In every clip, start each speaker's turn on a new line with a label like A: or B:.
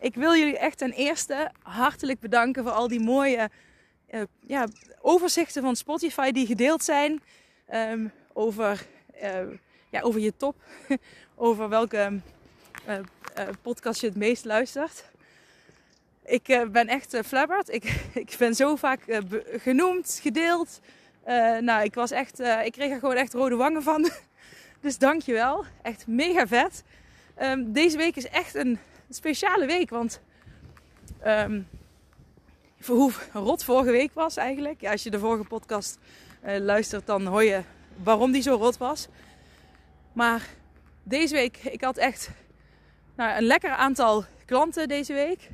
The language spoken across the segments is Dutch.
A: Ik wil jullie echt ten eerste hartelijk bedanken voor al die mooie uh, ja, overzichten van Spotify die gedeeld zijn. Um, over, uh, ja, over je top. over welke uh, podcast je het meest luistert. Ik ben echt flabberd. Ik, ik ben zo vaak genoemd, gedeeld. nou, ik was echt, ik kreeg er gewoon echt rode wangen van. dus dankjewel. Echt mega vet. Um, deze week is echt een speciale week. Want um, hoe rot vorige week was eigenlijk. Als je de vorige podcast uh, luistert, dan hoor je waarom die zo rot was. Maar deze week, ik had echt nou, een lekker aantal klanten deze week.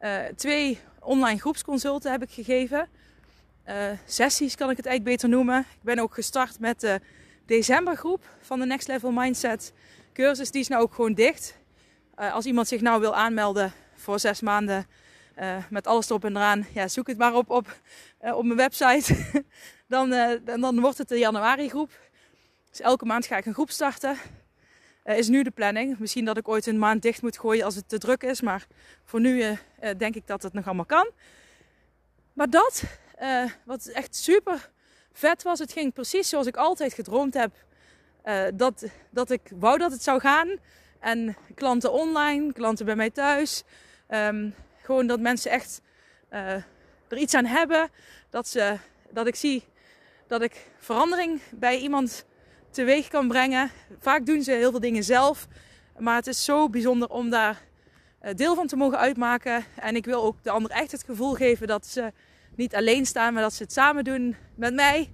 A: Uh, twee online groepsconsulten heb ik gegeven. Uh, sessies kan ik het eigenlijk beter noemen. Ik ben ook gestart met de decembergroep van de Next Level Mindset cursus. Die is nou ook gewoon dicht. Uh, als iemand zich nou wil aanmelden voor zes maanden uh, met alles erop en eraan, ja, zoek het maar op op, uh, op mijn website. dan, dan, dan, wordt het de januari groep. Dus elke maand ga ik een groep starten. is nu de planning. Misschien dat ik ooit een maand dicht moet gooien als het te druk is. Maar voor nu denk ik dat het nog allemaal kan. Maar dat, wat echt super vet was, het ging precies zoals ik altijd gedroomd heb. dat, dat ik wou dat het zou gaan. En klanten online, klanten bij mij thuis. Um, gewoon dat mensen echt uh, er iets aan hebben. Dat, ze, dat ik zie dat ik verandering bij iemand teweeg kan brengen. Vaak doen ze heel veel dingen zelf. Maar het is zo bijzonder om daar uh, deel van te mogen uitmaken. En ik wil ook de ander echt het gevoel geven dat ze niet alleen staan, maar dat ze het samen doen met mij.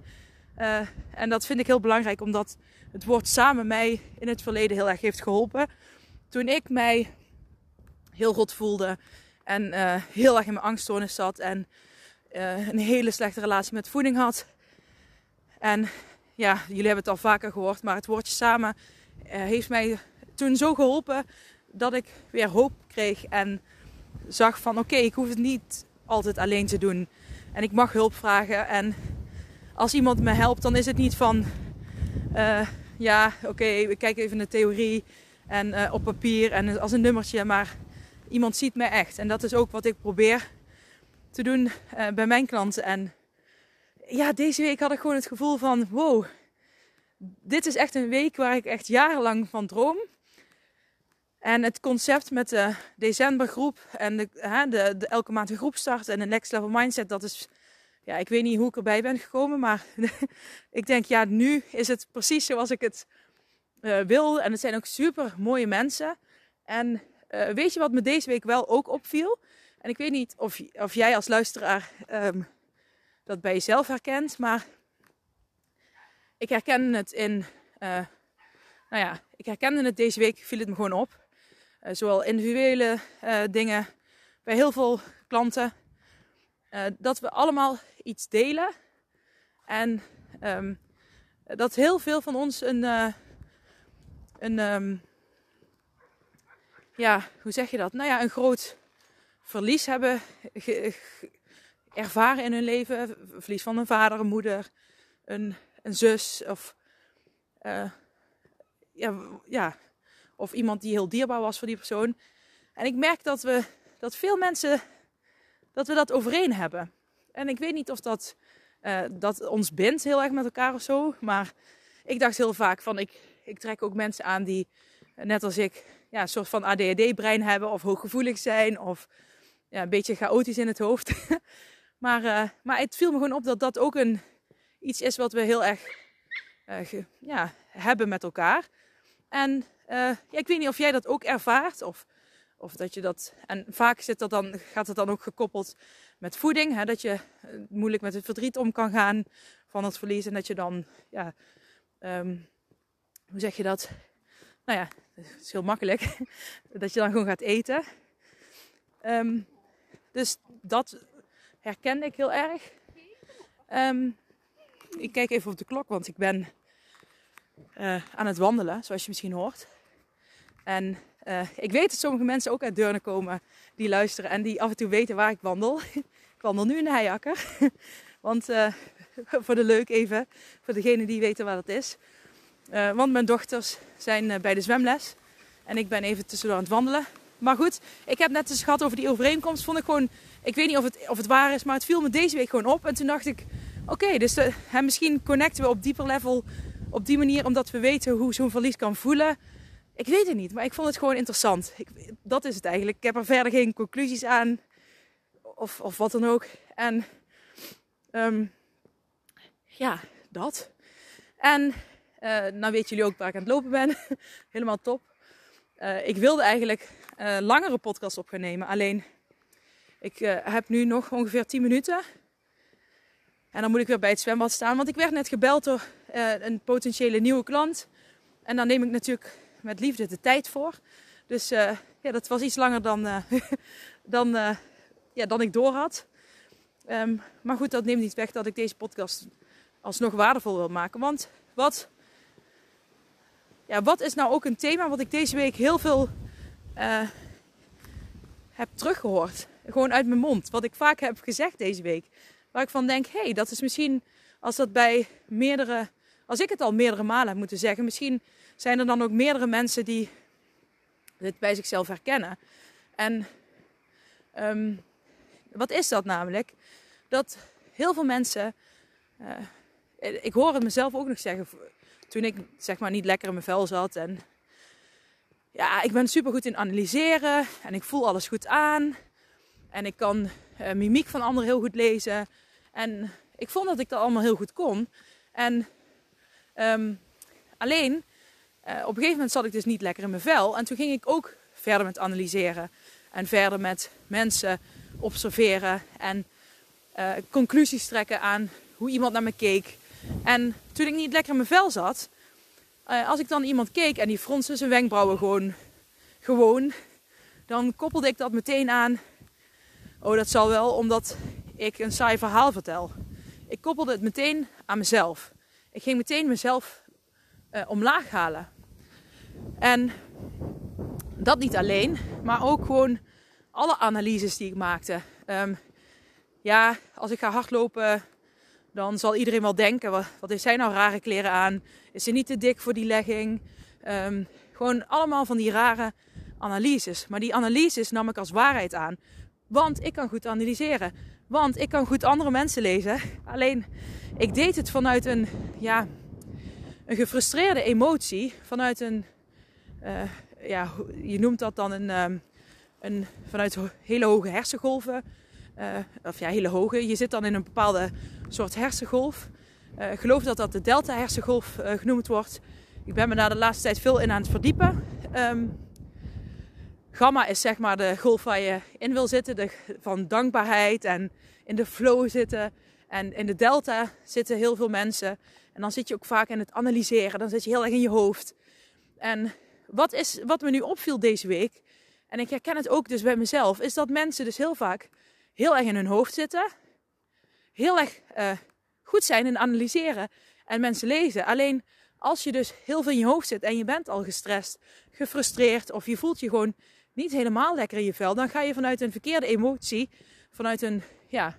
A: Uh, en dat vind ik heel belangrijk, omdat het woord samen mij in het verleden heel erg heeft geholpen. Toen ik mij heel rot voelde en uh, heel erg in mijn angststoornis zat en uh, een hele slechte relatie met voeding had. En ja, jullie hebben het al vaker gehoord, maar het woordje samen uh, heeft mij toen zo geholpen dat ik weer hoop kreeg en zag van oké, ik hoef het niet altijd alleen te doen. En ik mag hulp vragen. En als iemand me helpt, dan is het niet van ja, oké, we kijken even naar theorie en uh, op papier en als een nummertje, maar iemand ziet mij echt. En dat is ook wat ik probeer te doen uh, bij mijn klanten. En ja, deze week had ik gewoon het gevoel van: wow, dit is echt een week waar ik echt jarenlang van droom. En het concept met de decembergroep en de, de, de elke maand een groep starten en een next level mindset, dat is ja, ik weet niet hoe ik erbij ben gekomen, maar ik denk, ja, nu is het precies zoals ik het uh, wil. En het zijn ook super mooie mensen. En uh, weet je wat me deze week wel ook opviel? En ik weet niet of, of jij als luisteraar um, dat bij jezelf herkent, maar ik herken het in, uh, nou ja, ik herkende het deze week, viel het me gewoon op. Zowel individuele dingen bij heel veel klanten, dat we allemaal iets delen. En um, dat heel veel van ons een, een um, ja, hoe zeg je dat? Nou ja, een groot verlies hebben ervaren in hun leven. Verlies van een vader, een moeder, een, een zus of, uh, ja, ja, of iemand die heel dierbaar was voor die persoon. En ik merk dat we dat veel mensen dat we dat overeen hebben. En ik weet niet of dat, uh, dat ons bindt heel erg met elkaar of zo. Maar ik dacht heel vaak van ik, ik trek ook mensen aan die net als ik ja, een soort van ADHD-brein hebben of hooggevoelig zijn of ja, een beetje chaotisch in het hoofd. maar, uh, maar het viel me gewoon op dat dat ook een, iets is wat we heel erg ja, hebben met elkaar. En ja, ik weet niet of jij dat ook ervaart of Of dat je dat. En vaak zit dat dan, gaat het dan ook gekoppeld met voeding. Hè, dat je eh, moeilijk met het verdriet om kan gaan van het verlies. En dat je dan, ja, ehm, hoe zeg je dat? Nou ja, het is heel makkelijk. dat je dan gewoon gaat eten. Um, dus dat herkende ik heel erg. Um, ik kijk even op de klok, want ik ben uh, aan het wandelen, zoals je misschien hoort. En uh, ik weet dat sommige mensen ook uit Deurne komen die luisteren en die af en toe weten waar ik wandel. ik wandel nu in de Heijakker. want uh, voor de leuk even, voor degenen die weten waar dat is. want mijn dochters zijn bij de zwemles. En ik ben even tussendoor aan het wandelen. Maar goed, ik heb net eens gehad over die overeenkomst. Vond ik gewoon, ik weet niet of het, of het waar is, maar het viel me deze week gewoon op. En toen dacht ik, oké, dus misschien connecten we op dieper level op die manier, omdat we weten hoe zo'n verlies kan voelen. Ik weet het niet, maar ik vond het gewoon interessant. Ik, dat is het eigenlijk. Ik heb er verder geen conclusies aan. Of, of wat dan ook. En um, ja, dat. En uh, nou weten jullie ook waar ik aan het lopen ben. Helemaal top. Uh, ik wilde eigenlijk uh, langere podcast op gaan nemen. Alleen ik heb nu nog ongeveer 10 minuten. En dan moet ik weer bij het zwembad staan. Want ik werd net gebeld door een potentiële nieuwe klant. En dan neem ik natuurlijk met liefde de tijd voor. Dus uh, ja, dat was iets langer dan, uh, dan, uh, ja, dan ik door had. Um, maar goed, dat neemt niet weg dat ik deze podcast alsnog waardevol wil maken. Want wat, ja, wat is nou ook een thema wat ik deze week heel veel heb teruggehoord? Gewoon uit mijn mond. Wat ik vaak heb gezegd deze week. Waar ik van denk, hé, hey, dat is misschien als dat bij meerdere, als ik het al meerdere malen heb moeten zeggen, misschien zijn er dan ook meerdere mensen die dit bij zichzelf herkennen. En um, wat is dat namelijk? Dat heel veel mensen, uh, ik hoor het mezelf ook nog zeggen, toen ik zeg maar niet lekker in mijn vel zat en ja, ik ben super goed in analyseren en ik voel alles goed aan en ik kan uh, mimiek van anderen heel goed lezen en ik vond dat ik dat allemaal heel goed kon en um, alleen op een gegeven moment zat ik dus niet lekker in mijn vel. En toen ging ik ook verder met analyseren. En verder met mensen observeren. En uh, conclusies trekken aan hoe iemand naar me keek. En toen ik niet lekker in mijn vel zat. Uh, als ik dan iemand keek en die fronste zijn wenkbrauwen gewoon. Gewoon. Dan koppelde ik dat meteen aan. Oh, dat zal wel omdat ik een saai verhaal vertel. Ik koppelde het meteen aan mezelf. Ik ging meteen mezelf omlaag halen. En dat niet alleen, maar ook gewoon alle analyses die ik maakte. Um, ja, als ik ga hardlopen, dan zal iedereen wel denken: wat, wat heeft zij nou rare kleren aan? Is ze niet te dik voor die legging? Um, gewoon allemaal van die rare analyses. Maar die analyses nam ik als waarheid aan. Want ik kan goed analyseren. Want ik kan goed andere mensen lezen. Alleen ik deed het vanuit een, ja, een gefrustreerde emotie. Vanuit een ja, je noemt dat dan een, um, een vanuit hele hoge hersengolven. Uh, of ja, hele hoge. Je zit dan in een bepaalde soort hersengolf. Uh, ik geloof dat dat de delta hersengolf genoemd wordt. Ik ben me daar de laatste tijd veel in aan het verdiepen. Um, gamma is zeg maar de golf waar je in wil zitten. De, van dankbaarheid en in de flow zitten. En in de delta zitten heel veel mensen. En dan zit je ook vaak in het analyseren. Dan zit je heel erg in je hoofd. En wat, is, wat me nu opviel deze week, en ik herken het ook dus bij mezelf, is dat mensen dus heel vaak heel erg in hun hoofd zitten. Heel erg uh, goed zijn in analyseren en mensen lezen. Alleen als je dus heel veel in je hoofd zit en je bent al gestrest, gefrustreerd of je voelt je gewoon niet helemaal lekker in je vel, dan ga je vanuit een verkeerde emotie, vanuit een ja,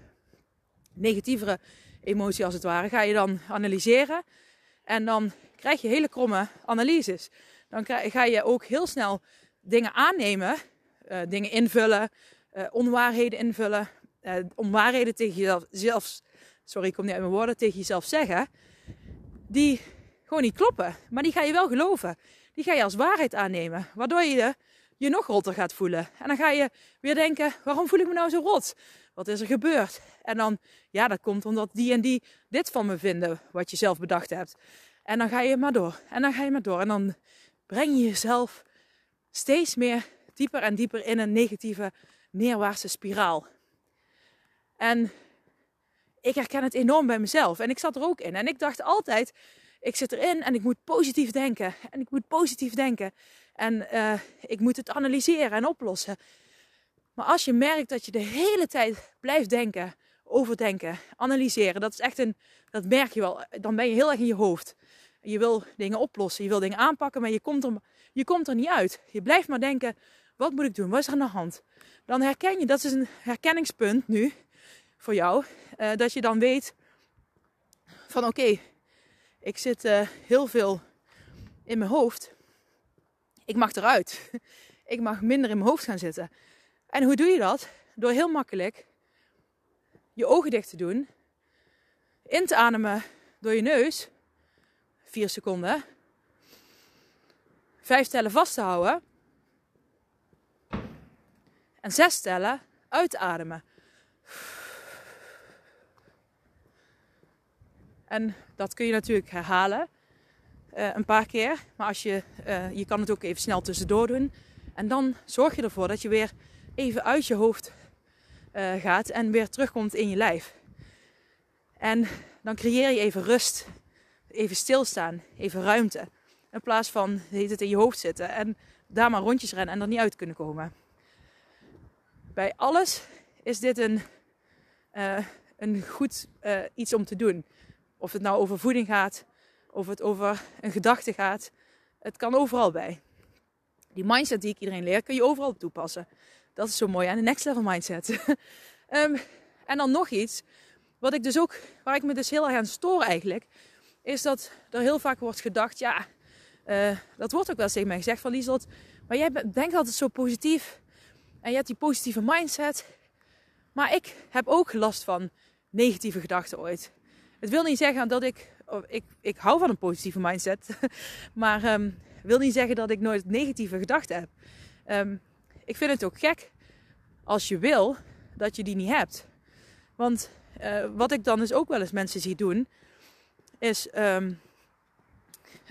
A: negatievere emotie als het ware, ga je dan analyseren. En dan krijg je hele kromme analyses dan ga je ook heel snel dingen aannemen, uh, dingen invullen, uh, onwaarheden invullen, uh, onwaarheden tegen jezelf, sorry, ik kom niet uit mijn woorden, tegen jezelf zeggen, die gewoon niet kloppen. Maar die ga je wel geloven. Die ga je als waarheid aannemen, waardoor je je nog rotter gaat voelen. En dan ga je weer denken, waarom voel ik me nou zo rot? Wat is er gebeurd? En dan, ja, dat komt omdat die en die dit van me vinden, wat je zelf bedacht hebt. En dan ga je maar door. En dan ga je maar door. En dan breng je jezelf steeds meer dieper en dieper in een negatieve neerwaartse spiraal. En ik herken het enorm bij mezelf. En ik zat er ook in. En ik dacht altijd, ik zit erin en ik moet positief denken. En ik moet positief denken. En uh, ik moet het analyseren en oplossen. Maar als je merkt dat je de hele tijd blijft denken, overdenken, analyseren, dat is echt een, dat merk je wel. Dan ben je heel erg in je hoofd. Je wil dingen oplossen, je wil dingen aanpakken, maar je komt er, je komt er niet uit. Je blijft maar denken, wat moet ik doen? Wat is er aan de hand? Dan herken je, dat is een herkenningspunt nu voor jou, uh, dat je dan weet van oké, ik zit uh, heel veel in mijn hoofd. Ik mag eruit. Ik mag minder in mijn hoofd gaan zitten. En hoe doe je dat? Door heel makkelijk je ogen dicht te doen, in te ademen door je neus, 4 seconden, vijf tellen vast te houden en zes tellen uitademen. En dat kun je natuurlijk herhalen uh, een paar keer. Maar als je, uh, je kan het ook even snel tussendoor doen. En dan zorg je ervoor dat je weer even uit je hoofd uh, gaat en weer terugkomt in je lijf. En dan creëer je even rust, even stilstaan, even ruimte. In plaats van heet het in je hoofd zitten en daar maar rondjes rennen en er niet uit kunnen komen. Bij alles is dit een, uh, een goed uh, iets om te doen. Of het nou over voeding gaat, of het over een gedachte gaat. Het kan overal bij. Die mindset die ik iedereen leer, kun je overal toepassen. Dat is zo mooi aan de next level mindset. um, en dan nog iets, wat ik dus ook, waar ik me dus heel erg aan stoor eigenlijk, is dat er heel vaak wordt gedacht, ja, uh, dat wordt ook wel eens tegen mij gezegd van Lieslot, maar jij denkt altijd zo positief en je hebt die positieve mindset. Maar ik heb ook last van negatieve gedachten ooit. Het wil niet zeggen dat ik, oh, ik, ik hou van een positieve mindset, maar um, wil niet zeggen dat ik nooit negatieve gedachten heb. Um, ik vind het ook gek als je wil dat je die niet hebt. Want uh, wat ik dan dus ook wel eens mensen zie doen, is um,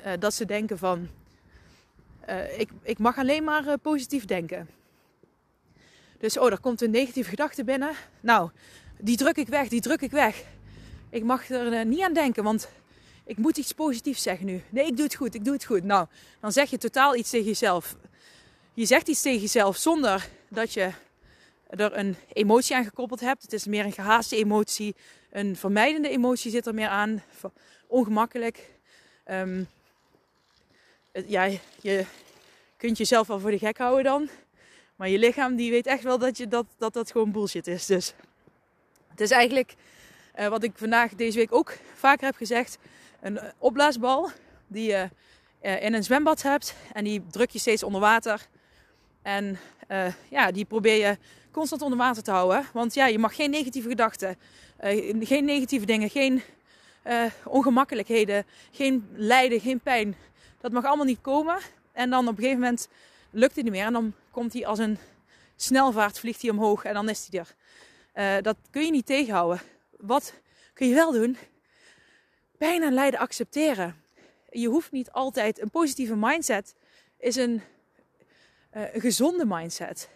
A: uh, dat ze denken van, uh, ik, ik mag alleen maar positief denken. Dus, oh, er komt een negatieve gedachte binnen. Nou, die druk ik weg, die druk ik weg. Ik mag er niet aan denken, want ik moet iets positiefs zeggen nu. Nee, ik doe het goed, ik doe het goed. Nou, dan zeg je totaal iets tegen jezelf je zegt iets tegen jezelf zonder dat je er een emotie aan gekoppeld hebt. Het is meer een gehaaste emotie. Een vermijdende emotie zit er meer aan. Ongemakkelijk. Um, ja, je kunt jezelf wel voor de gek houden dan. Maar je lichaam die weet echt wel dat je, dat, dat, dat gewoon bullshit is. Dus het is eigenlijk uh, wat ik vandaag deze week ook vaker heb gezegd. Een opblaasbal die je uh, in een zwembad hebt. En die druk je steeds onder water. En uh, ja, die probeer je constant onder water te houden. Want ja, je mag geen negatieve gedachten, uh, geen negatieve dingen, geen uh, ongemakkelijkheden, geen lijden, geen pijn. Dat mag allemaal niet komen. En dan op een gegeven moment lukt het niet meer. En dan komt hij als een snelvaart, vliegt hij omhoog en dan is hij er. dat kun je niet tegenhouden. Wat kun je wel doen? Pijn en lijden accepteren. Je hoeft niet altijd een positieve mindset. Is een een gezonde mindset.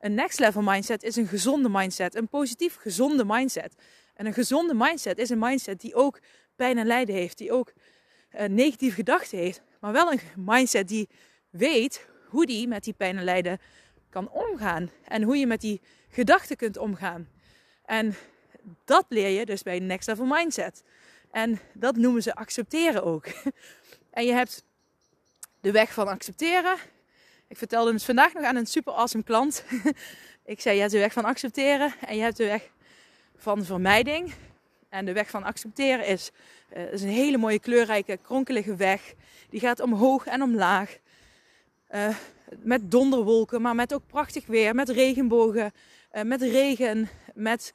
A: Een next level mindset is een gezonde mindset. Een positief gezonde mindset. En een gezonde mindset is een mindset die ook pijn en lijden heeft. Die ook uh, negatieve gedachten heeft. Maar wel een mindset die weet hoe die met die pijn en lijden kan omgaan. En hoe je met die gedachten kunt omgaan. En dat leer je dus bij Next Level Mindset. En dat noemen ze accepteren ook. En je hebt de weg van accepteren ik vertelde het vandaag nog aan een super awesome klant. ik zei, je hebt de weg van accepteren en je hebt de weg van vermijding. En de weg van accepteren is, uh, is een hele mooie kleurrijke kronkelige weg. Die gaat omhoog en omlaag. Uh, met donderwolken, maar met ook prachtig weer. Met regenbogen, uh, met regen, met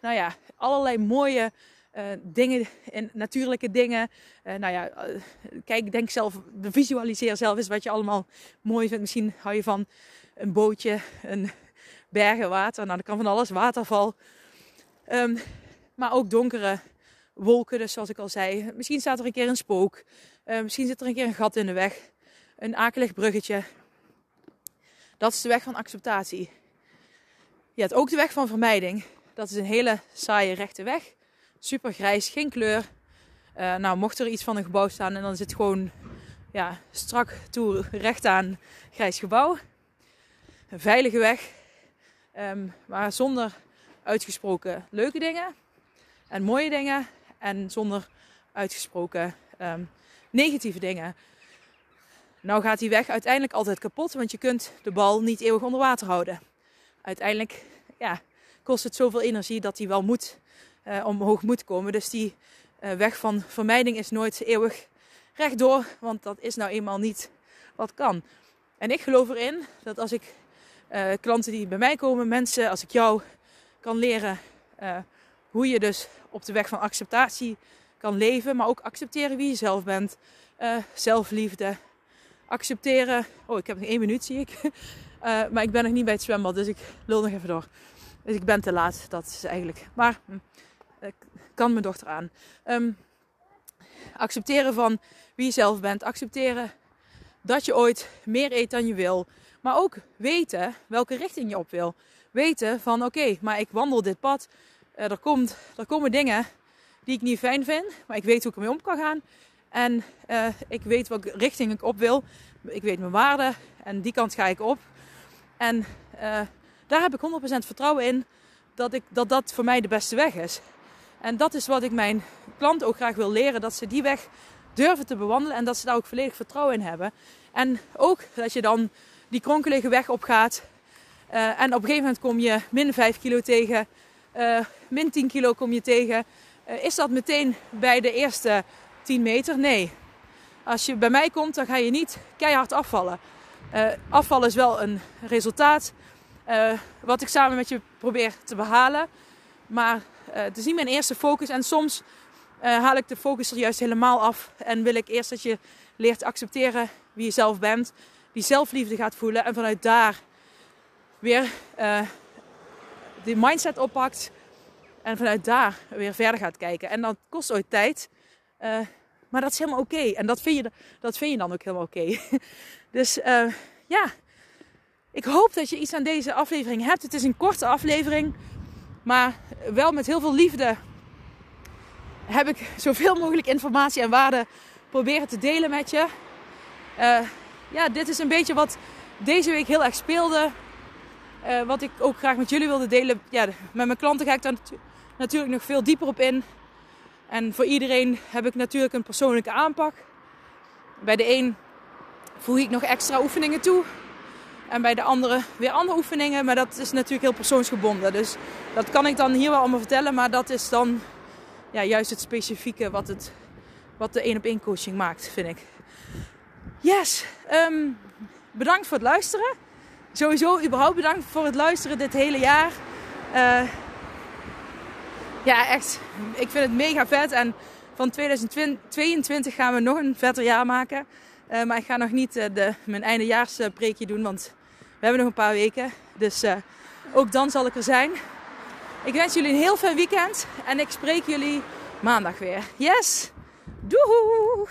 A: nou ja, allerlei mooie uh, dingen, in, natuurlijke dingen. Uh, nou ja, uh, kijk, denk zelf, visualiseer zelf eens wat je allemaal mooi vindt. Misschien hou je van een bootje, een bergen water. Nou, dat kan van alles, waterval. Um, maar ook donkere wolken, dus zoals ik al zei. Misschien staat er een keer een spook. misschien zit er een keer een gat in de weg. Een akelig bruggetje. Dat is de weg van acceptatie. Je hebt ook de weg van vermijding. Dat is een hele saaie rechte weg. Super grijs, geen kleur. Uh, nou, mocht er iets van een gebouw staan en dan zit gewoon ja, strak toe recht aan grijs gebouw. Een veilige weg, um, maar zonder uitgesproken leuke dingen en mooie dingen en zonder uitgesproken um, negatieve dingen. Nou gaat die weg uiteindelijk altijd kapot, want je kunt de bal niet eeuwig onder water houden. Uiteindelijk ja, kost het zoveel energie dat die wel moet, uh, omhoog moet komen. Dus die uh, weg van vermijding is nooit eeuwig rechtdoor, want dat is nou eenmaal niet wat kan. En ik geloof erin dat als ik uh, klanten die bij mij komen, mensen, als ik jou kan leren hoe je dus op de weg van acceptatie kan leven, maar ook accepteren wie je zelf bent, zelfliefde, accepteren. Oh, ik heb nog één minuut, zie ik. Maar ik ben nog niet bij het zwembad, dus ik lul nog even door. Dus ik ben te laat, dat is eigenlijk. Maar hm, kan mijn dochter aan. Um, accepteren van wie je zelf bent. Accepteren dat je ooit meer eet dan je wil. Maar ook weten welke richting je op wil. Weten van oké, maar ik wandel dit pad. Uh, er, komt, er komen dingen die ik niet fijn vind. Maar ik weet hoe ik ermee om kan gaan. En uh, ik weet welke richting ik op wil. Ik weet mijn waarden en die kant ga ik op. En uh, daar heb ik 100% vertrouwen in dat, ik, dat dat voor mij de beste weg is. En dat is wat ik mijn klanten ook graag wil leren. Dat ze die weg durven te bewandelen en dat ze daar ook volledig vertrouwen in hebben. En ook dat je dan die kronkelige weg opgaat. Uh, en op een gegeven moment kom je min 5 kilo tegen, uh, min 10 kilo kom je tegen. Uh, is dat meteen bij de eerste 10 meter? Nee. Als je bij mij komt, dan ga je niet keihard afvallen. Afvallen is wel een resultaat wat ik samen met je probeer te behalen. Maar uh, het is niet mijn eerste focus. En soms haal ik de focus er juist helemaal af. En wil ik eerst dat je leert accepteren wie je zelf bent. Die zelfliefde gaat voelen. En vanuit daar weer die mindset oppakt. En vanuit daar weer verder gaat kijken. En dat kost ooit tijd. Maar dat is helemaal oké. En dat vind, je, dat vind je dan ook helemaal oké. Dus ja, ik hoop dat je iets aan deze aflevering hebt. Het is een korte aflevering. Maar wel met heel veel liefde heb ik zoveel mogelijk informatie en waarde proberen te delen met je. Uh, ja, dit is een beetje wat deze week heel erg speelde. Uh, wat ik ook graag met jullie wilde delen. Ja, met mijn klanten ga ik daar natuurlijk nog veel dieper op in. En voor iedereen heb ik natuurlijk een persoonlijke aanpak. Bij de een voeg ik nog extra oefeningen toe. En bij de andere weer andere oefeningen. Maar dat is natuurlijk heel persoonsgebonden. Dus dat kan ik dan hier wel allemaal vertellen. Maar dat is dan ja, juist het specifieke wat, het, wat de één op één coaching maakt, vind ik. Yes, um, bedankt voor het luisteren. Sowieso überhaupt bedankt voor het luisteren dit hele jaar. Uh, ja, echt. Ik vind het mega vet. En van 2022 gaan we nog een vetter jaar maken. Uh, maar ik ga nog niet uh, de, mijn eindejaarspreekje doen, want hebben nog een paar weken. Dus uh, ook dan zal ik er zijn. Ik wens jullie een heel fijn weekend. En ik spreek jullie maandag weer. Yes! Doeg!